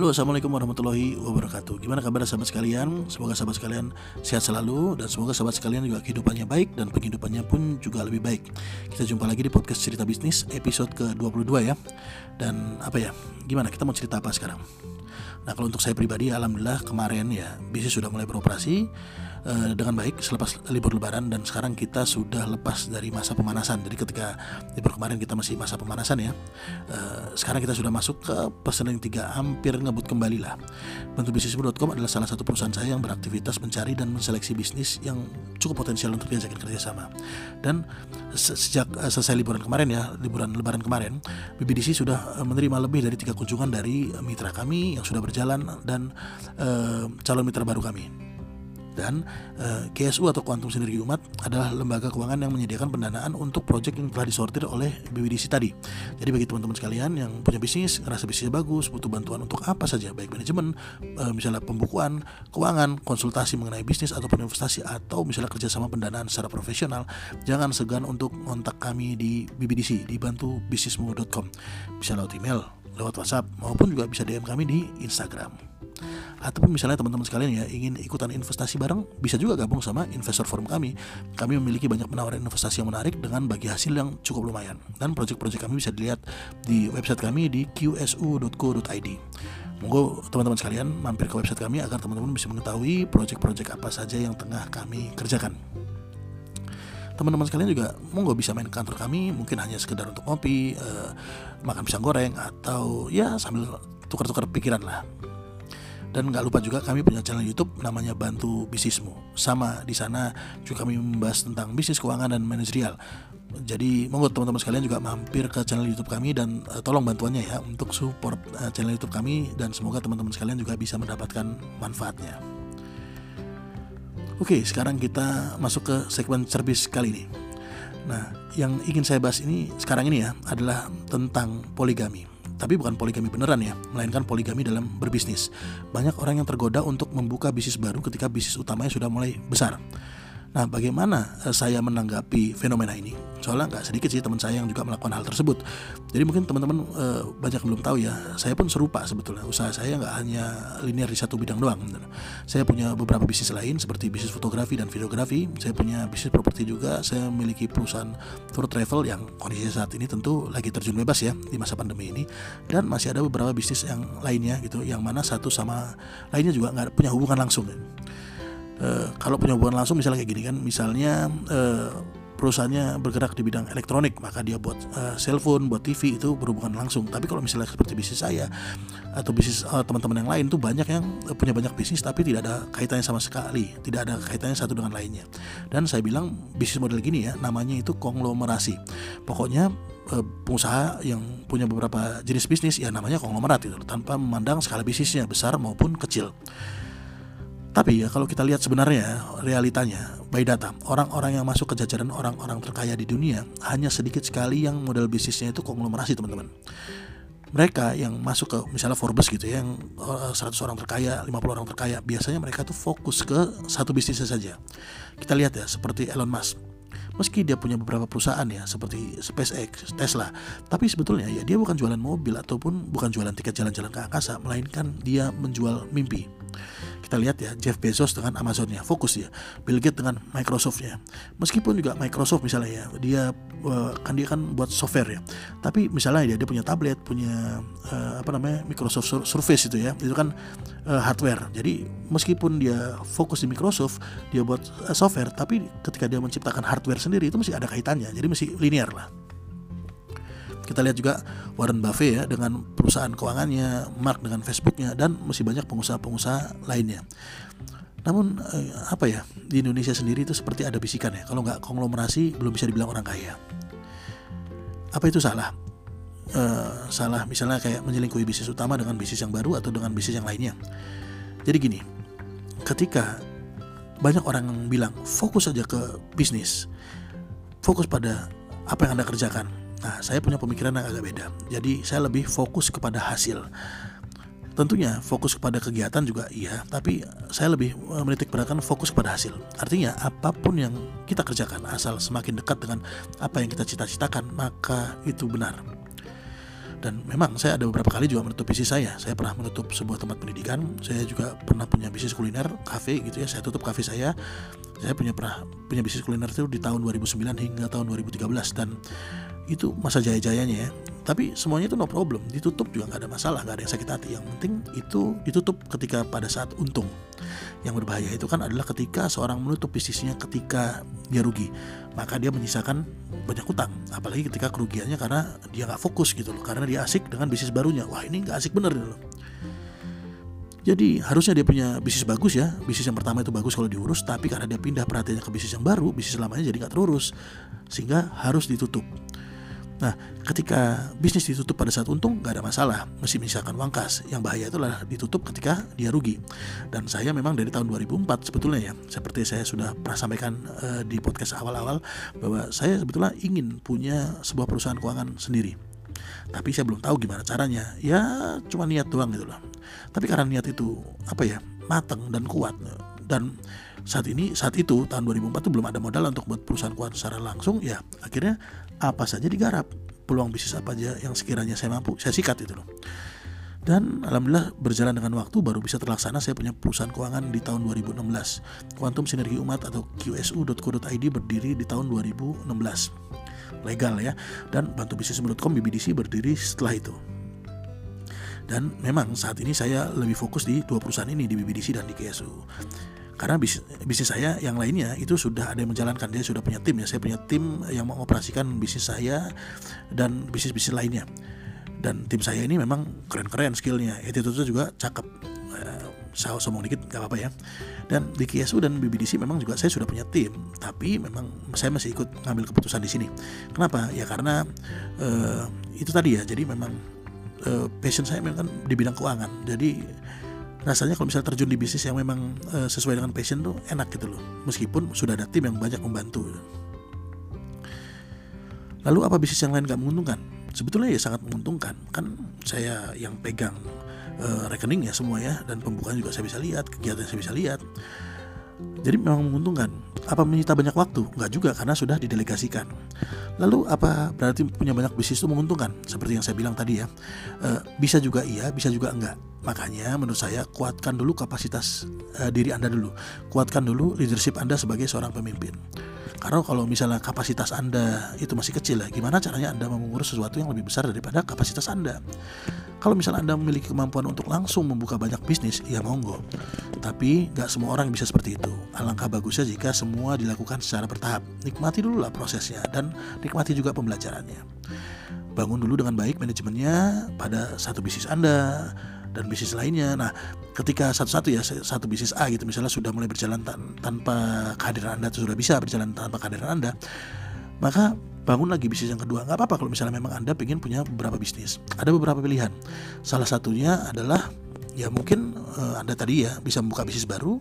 Halo assalamualaikum warahmatullahi wabarakatuh. Gimana kabar sahabat sekalian? Semoga sahabat sekalian sehat selalu Dan semoga sahabat sekalian juga kehidupannya baik Dan penghidupannya pun juga lebih baik. Kita jumpa lagi di podcast cerita bisnis Episode ke-22 ya. Dan apa ya? Gimana? Kita mau cerita apa sekarang? Nah kalau untuk saya pribadi Alhamdulillah kemarin ya Bisnis sudah mulai beroperasi uh, dengan baik selepas libur lebaran dan sekarang kita sudah lepas dari masa pemanasan. Jadi ketika libur kemarin kita masih masa pemanasan ya. Uh, sekarang kita sudah masuk ke pesanan yang tiga hampir ngebut kembali lah. Bentubisnismu.com adalah salah satu perusahaan saya yang beraktivitas mencari dan menseleksi bisnis yang cukup potensial untuk diajakin kerjasama. Dan se sejak uh, selesai liburan kemarin ya, liburan lebaran kemarin, BBDC sudah menerima lebih dari tiga kunjungan dari mitra kami yang sudah berjalan dan calon mitra baru kami dan uh, eh, KSU atau Kuantum Sinergi Umat adalah lembaga keuangan yang menyediakan pendanaan untuk proyek yang telah disortir oleh BWDC tadi. Jadi bagi teman-teman sekalian yang punya bisnis, ngerasa bisnisnya bagus, butuh bantuan untuk apa saja, baik manajemen, uh, misalnya pembukuan, keuangan, konsultasi mengenai bisnis ataupun investasi atau misalnya kerjasama pendanaan secara profesional, jangan segan untuk kontak kami di BBDC di bantubisnismu.com. Bisa lewat email, lewat WhatsApp maupun juga bisa DM kami di Instagram ataupun misalnya teman-teman sekalian ya ingin ikutan investasi bareng bisa juga gabung sama investor forum kami. Kami memiliki banyak penawaran investasi yang menarik dengan bagi hasil yang cukup lumayan. Dan proyek-proyek kami bisa dilihat di website kami di qsu.co.id Monggo teman-teman sekalian mampir ke website kami agar teman-teman bisa mengetahui proyek-proyek apa saja yang tengah kami kerjakan. Teman-teman sekalian juga monggo bisa main kantor kami mungkin hanya sekedar untuk ngopi uh, makan pisang goreng atau ya sambil tukar-tukar pikiran lah dan nggak lupa juga kami punya channel YouTube namanya Bantu Bisnismu. Sama di sana juga kami membahas tentang bisnis keuangan dan manajerial. Jadi monggo teman-teman sekalian juga mampir ke channel YouTube kami dan uh, tolong bantuannya ya untuk support uh, channel YouTube kami dan semoga teman-teman sekalian juga bisa mendapatkan manfaatnya. Oke, sekarang kita masuk ke segmen service kali ini. Nah, yang ingin saya bahas ini sekarang ini ya adalah tentang poligami. Tapi bukan poligami beneran ya, melainkan poligami dalam berbisnis. Banyak orang yang tergoda untuk membuka bisnis baru ketika bisnis utamanya sudah mulai besar. Nah, bagaimana eh, saya menanggapi fenomena ini? Soalnya nggak sedikit sih teman saya yang juga melakukan hal tersebut. Jadi mungkin teman-teman e, banyak belum tahu ya. Saya pun serupa sebetulnya. Usaha saya nggak hanya linear di satu bidang doang. Saya punya beberapa bisnis lain seperti bisnis fotografi dan videografi. Saya punya bisnis properti juga. Saya memiliki perusahaan tour travel yang kondisi saat ini tentu lagi terjun bebas ya di masa pandemi ini. Dan masih ada beberapa bisnis yang lainnya gitu, yang mana satu sama lainnya juga nggak punya hubungan langsung. Eh, kalau punya hubungan langsung misalnya kayak gini kan misalnya uh, perusahaannya bergerak di bidang elektronik maka dia buat uh, cellphone buat TV itu berhubungan langsung. Tapi kalau misalnya seperti bisnis saya atau bisnis teman-teman yang lain tuh banyak yang punya banyak bisnis tapi tidak ada kaitannya sama sekali. Tidak ada kaitannya satu dengan lainnya. Dan saya bilang bisnis model gini ya namanya itu konglomerasi. Pokoknya pengusaha yang punya beberapa jenis bisnis ya namanya konglomerat itu tanpa memandang skala bisnisnya besar maupun kecil tapi ya kalau kita lihat sebenarnya realitanya by data orang-orang yang masuk ke jajaran orang-orang terkaya di dunia hanya sedikit sekali yang model bisnisnya itu konglomerasi teman-teman. Mereka yang masuk ke misalnya Forbes gitu ya yang 100 eh, orang terkaya, 50 orang terkaya, biasanya mereka tuh fokus ke satu bisnisnya saja. Kita lihat ya seperti Elon Musk. Meski dia punya beberapa perusahaan ya seperti SpaceX, Tesla, tapi sebetulnya ya dia bukan jualan mobil ataupun bukan jualan tiket jalan-jalan ke angkasa, melainkan dia menjual mimpi kita lihat ya Jeff Bezos dengan Amazonnya fokus ya Bill Gates dengan Microsoftnya meskipun juga Microsoft misalnya ya dia uh, kan dia kan buat software ya. Tapi misalnya dia dia punya tablet punya uh, apa namanya Microsoft Surface itu ya itu kan uh, hardware. Jadi meskipun dia fokus di Microsoft dia buat uh, software tapi ketika dia menciptakan hardware sendiri itu masih ada kaitannya. Jadi masih linear lah kita lihat juga Warren Buffett ya dengan perusahaan keuangannya, Mark dengan Facebooknya dan masih banyak pengusaha-pengusaha lainnya. Namun eh, apa ya di Indonesia sendiri itu seperti ada bisikan ya kalau nggak konglomerasi belum bisa dibilang orang kaya. Apa itu salah? Uh, salah misalnya kayak menyelingkuhi bisnis utama dengan bisnis yang baru atau dengan bisnis yang lainnya. Jadi gini, ketika banyak orang bilang fokus saja ke bisnis, fokus pada apa yang anda kerjakan, Nah, saya punya pemikiran yang agak beda. Jadi, saya lebih fokus kepada hasil. Tentunya fokus kepada kegiatan juga iya, tapi saya lebih eh, menitik beratkan fokus kepada hasil. Artinya apa pun yang kita kerjakan asal semakin dekat dengan apa yang kita cita-citakan, maka itu benar. dan memang saya ada beberapa kali juga menutup bisnis saya saya pernah menutup sebuah tempat pendidikan saya juga pernah punya bisnis kuliner kafe gitu ya saya tutup kafe saya saya punya pernah punya bisnis kuliner itu di tahun 2009 hingga tahun 2013 dan itu masa jaya-jayanya ya. Tapi semuanya itu no problem. Ditutup juga nggak ada masalah nggak ada yang sakit hati. Yang penting itu ditutup ketika pada saat untung. Yang berbahaya itu kan adalah ketika seorang menutup bisnisnya ketika dia rugi. Maka dia menyisakan banyak utang apalagi ketika kerugiannya karena dia nggak fokus gitu loh. Karena dia asik dengan bisnis barunya. Wah ini nggak asik bener loh. Jadi harusnya dia punya bisnis bagus ya. Bisnis yang pertama itu bagus kalau diurus. Tapi karena dia pindah perhatiannya ke bisnis yang baru bisnis lamanya jadi nggak terurus. Sehingga harus ditutup Nah, ketika bisnis ditutup pada saat untung, nggak ada masalah. Mesti misalkan uang kas. Yang bahaya itu adalah ditutup ketika dia rugi. Dan saya memang dari tahun 2004 sebetulnya ya, seperti saya sudah pernah sampaikan uh, di podcast awal-awal bahwa saya sebetulnya ingin punya sebuah perusahaan keuangan sendiri. Tapi saya belum tahu gimana caranya. Ya, cuma niat doang gitu loh. Tapi karena niat itu apa ya, matang dan kuat dan saat ini saat itu tahun 2004 itu belum ada modal untuk buat perusahaan keuangan secara langsung ya akhirnya apa saja digarap peluang bisnis apa aja yang sekiranya saya mampu saya sikat itu loh. Dan alhamdulillah berjalan dengan waktu baru bisa terlaksana. Saya punya perusahaan keuangan di tahun 2016 Quantum Sinergi Umat atau qsu.co.id berdiri di tahun 2016 legal ya. Dan bantu bisnis.com BBDC berdiri setelah itu. Dan memang saat ini saya lebih fokus di dua perusahaan ini di BBDC dan di QSU karena bisnis, bisnis saya yang lainnya itu sudah ada yang menjalankan. Dia sudah punya tim ya. Saya punya tim yang mengoperasikan bisnis saya dan bisnis bisnis lainnya. Dan tim saya ini memang keren-keren skillnya. Itu juga cakep. Uh, saya sombong dikit gak apa-apa ya. Dan di KSU dan BBDC memang juga saya sudah punya tim. Tapi memang saya masih ikut ngambil keputusan di sini. Kenapa? Ya karena uh, itu tadi ya. Jadi memang uh, passion saya memang kan di bidang keuangan. Jadi rasanya kalau misalnya terjun di bisnis yang memang uh, sesuai dengan passion tuh enak gitu loh. Meskipun sudah ada tim yang banyak membantu. Lalu apa bisnis yang lain gak menguntungkan? Sebetulnya ya sangat menguntungkan. Kan saya yang pegang uh, rekening ya semua ya dan pembukaan juga saya bisa lihat kegiatan saya bisa lihat jadi memang menguntungkan. Apa menyita banyak waktu? Enggak juga karena sudah didelegasikan. Lalu apa berarti punya banyak bisnis itu menguntungkan? Seperti yang saya bilang tadi ya. E, bisa juga iya, bisa juga enggak. Makanya menurut saya kuatkan dulu kapasitas e, diri Anda dulu. Kuatkan dulu leadership Anda sebagai seorang pemimpin. Karena kalau misalnya kapasitas Anda itu masih kecil ya, gimana caranya Anda mengurus sesuatu yang lebih besar daripada kapasitas Anda? Kalau misalnya Anda memiliki kemampuan untuk langsung membuka banyak bisnis, ya monggo. Tapi nggak semua orang bisa seperti itu. Alangkah bagusnya jika semua dilakukan secara bertahap. Nikmati dulu lah prosesnya dan nikmati juga pembelajarannya. Bangun dulu dengan baik manajemennya pada satu bisnis Anda dan bisnis lainnya. Nah, ketika satu-satu ya satu bisnis A gitu misalnya sudah mulai berjalan tan tanpa kehadiran Anda atau sudah bisa berjalan tanpa kehadiran Anda, maka bangun lagi bisnis yang kedua. Nggak apa-apa kalau misalnya memang Anda ingin punya beberapa bisnis. Ada beberapa pilihan. Salah satunya adalah ya mungkin uh, Anda tadi ya bisa membuka bisnis baru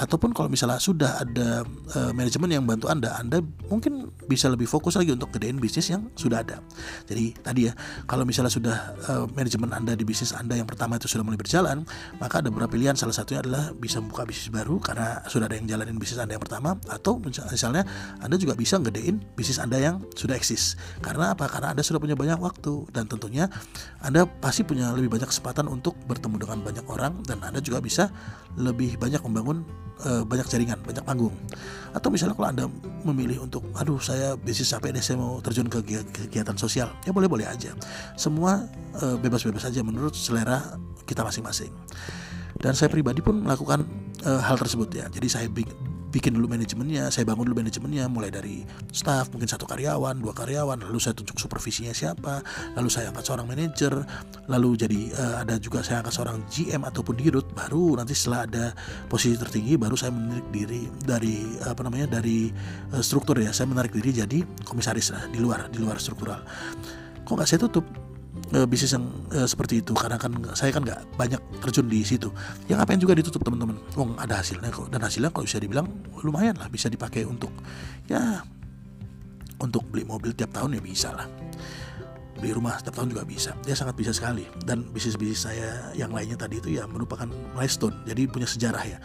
ataupun kalau misalnya sudah ada uh, manajemen yang bantu Anda, Anda mungkin bisa lebih fokus lagi untuk gedein bisnis yang sudah ada. Jadi tadi ya, kalau misalnya sudah uh, manajemen Anda di bisnis Anda yang pertama itu sudah mulai berjalan, maka ada beberapa pilihan salah satunya adalah bisa membuka bisnis baru karena sudah ada yang jalanin bisnis Anda yang pertama atau misalnya Anda juga bisa gedein bisnis Anda yang sudah eksis. Karena apa? Karena Anda sudah punya banyak waktu dan tentunya Anda pasti punya lebih banyak kesempatan untuk bertemu dengan banyak banyak orang dan Anda juga bisa lebih banyak membangun uh, banyak jaringan, banyak panggung. Atau misalnya kalau Anda memilih untuk aduh saya bisnis sampai deh saya mau terjun ke kegiatan sosial, ya boleh-boleh aja. Semua bebas bebas-bebas aja menurut selera kita masing-masing. Dan saya pribadi pun melakukan uh, hal tersebut ya. Jadi saya bikin dulu manajemennya, saya bangun dulu manajemennya mulai dari staff mungkin satu karyawan, dua karyawan, lalu saya tunjuk supervisinya siapa, lalu saya angkat seorang manajer, lalu jadi uh, ada juga saya angkat seorang GM ataupun dirut, baru nanti setelah ada posisi tertinggi baru saya menarik diri dari apa namanya dari uh, struktur ya, saya menarik diri jadi komisaris lah di luar di luar struktural. Kok nggak saya tutup? Uh, bisnis yang uh, seperti itu. Karena kan saya kan nggak banyak terjun di situ. Yang apa yang juga ditutup teman-teman? Oh ada hasilnya kok. Dan hasilnya kalau bisa dibilang lumayan lah bisa dipakai untuk ya untuk beli mobil tiap tahun ya bisa lah beli rumah setiap tahun juga bisa. Dia sangat bisa sekali. Dan bisnis bisnis saya yang lainnya tadi itu ya merupakan milestone. Jadi punya sejarah ya.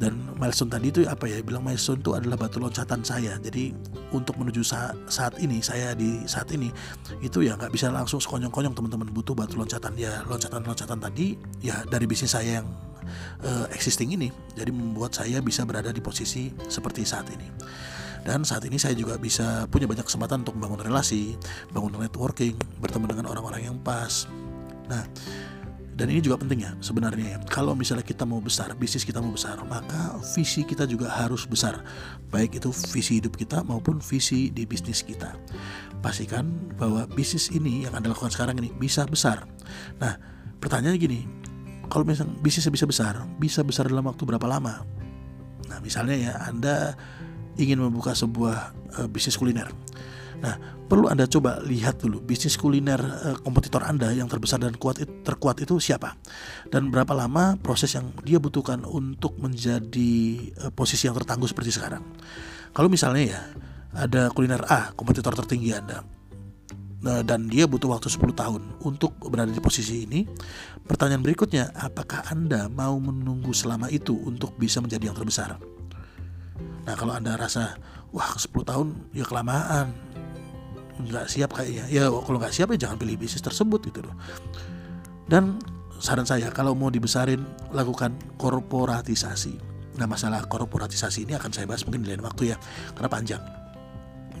Dan milestone tadi itu apa ya? Bilang milestone itu adalah batu loncatan saya. Jadi untuk menuju saat, saat ini saya di saat ini itu ya nggak bisa langsung sekonyong-konyong teman-teman butuh batu loncatan. Ya loncatan-loncatan tadi ya dari bisnis saya yang uh, existing ini jadi membuat saya bisa berada di posisi seperti saat ini dan saat ini saya juga bisa punya banyak kesempatan untuk membangun relasi, bangun networking, bertemu dengan orang-orang yang pas. Nah, dan ini juga penting ya sebenarnya ya. Kalau misalnya kita mau besar, bisnis kita mau besar, maka visi kita juga harus besar. Baik itu visi hidup kita maupun visi di bisnis kita. Pastikan bahwa bisnis ini yang Anda lakukan sekarang ini bisa besar. Nah, pertanyaannya gini, kalau misalnya bisnis bisa besar, bisa besar dalam waktu berapa lama? Nah, misalnya ya Anda ingin membuka sebuah uh, bisnis kuliner Nah, perlu Anda coba lihat dulu bisnis kuliner uh, kompetitor Anda yang terbesar dan kuat terkuat itu siapa dan berapa lama proses yang dia butuhkan untuk menjadi uh, posisi yang tertangguh seperti sekarang. Kalau misalnya ya ada kuliner A, kompetitor tertinggi Anda. Nah, dan dia butuh waktu 10 tahun untuk berada di posisi ini. Pertanyaan berikutnya, apakah Anda mau menunggu selama itu untuk bisa menjadi yang terbesar? Nah, kalau Anda rasa, wah 10 tahun ya kelamaan, nggak siap kayaknya. Ya kalau nggak siap ya jangan pilih bisnis tersebut gitu loh. Dan saran saya kalau mau dibesarin lakukan korporatisasi. Nah masalah korporatisasi ini akan saya bahas mungkin di lain waktu ya karena panjang.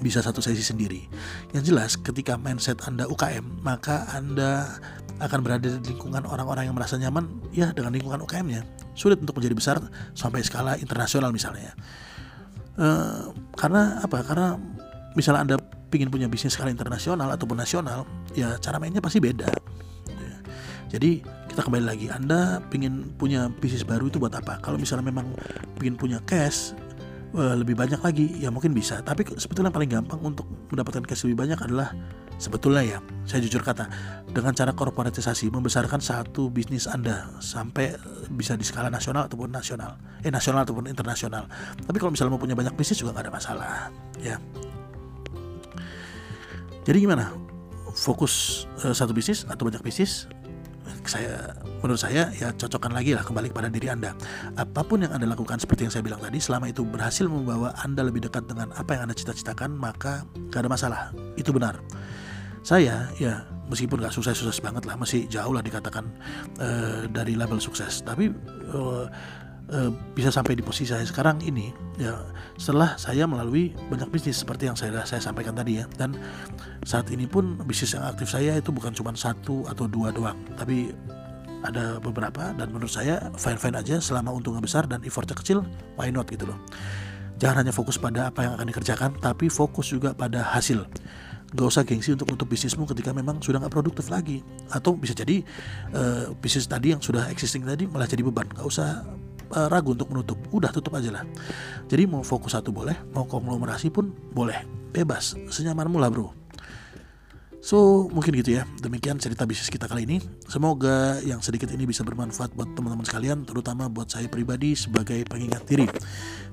Bisa satu sesi sendiri. Yang jelas ketika mindset anda UKM maka anda akan berada di lingkungan orang-orang yang merasa nyaman ya dengan lingkungan UKM-nya sulit untuk menjadi besar sampai skala internasional misalnya uh, karena apa karena misalnya anda ingin punya bisnis skala internasional ataupun nasional, ya cara mainnya pasti beda. Ya. Jadi kita kembali lagi, Anda ingin punya bisnis baru itu buat apa? Kalau misalnya memang ingin punya cash eh, lebih banyak lagi, ya mungkin bisa. Tapi sebetulnya paling gampang untuk mendapatkan cash lebih banyak adalah sebetulnya ya, saya jujur kata, dengan cara korporatisasi membesarkan satu bisnis Anda sampai bisa di skala nasional ataupun nasional, eh nasional ataupun internasional. Tapi kalau misalnya mau punya banyak bisnis juga nggak ada masalah, ya. Jadi gimana? Fokus uh, satu bisnis atau banyak bisnis? Saya menurut saya ya cocokkan lagi lah kembali kepada diri Anda. Apa pun yang Anda lakukan seperti yang saya bilang tadi, selama itu berhasil membawa Anda lebih dekat dengan apa yang Anda cita-citakan, maka gak ada masalah. Itu benar. Saya ya meskipun gak sukses-sukses banget lah, masih jauh lah dikatakan uh, dari level sukses. Tapi uh, uh, bisa sampai di posisi saya sekarang ini ya setelah saya melalui banyak bisnis seperti yang saya saya sampaikan tadi ya. Dan saat ini pun bisnis yang aktif saya itu bukan cuma satu atau dua doang. Tapi ada beberapa dan menurut saya fine fine aja selama untungnya besar dan effortnya kecil why not gitu loh. Jangan hanya fokus pada apa yang akan dikerjakan tapi fokus juga pada hasil gak usah gengsi untuk untuk bisnismu ketika memang sudah nggak produktif lagi. Atau bisa jadi uh, bisnis tadi yang sudah existing tadi malah jadi beban. Gak usah uh, ragu untuk menutup. Udah tutup aja lah. Jadi mau fokus satu boleh mau konglomerasi pun boleh. Bebas senyamanmu lah bro. So mungkin gitu ya. Demikian cerita bisnis kita kali ini. Semoga yang sedikit ini bisa bermanfaat buat teman-teman sekalian Terutama buat saya pribadi sebagai pengingat diri.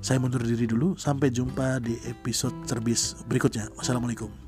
Saya mundur diri dulu. Sampai jumpa di episode cerbis berikutnya. Wassalamualaikum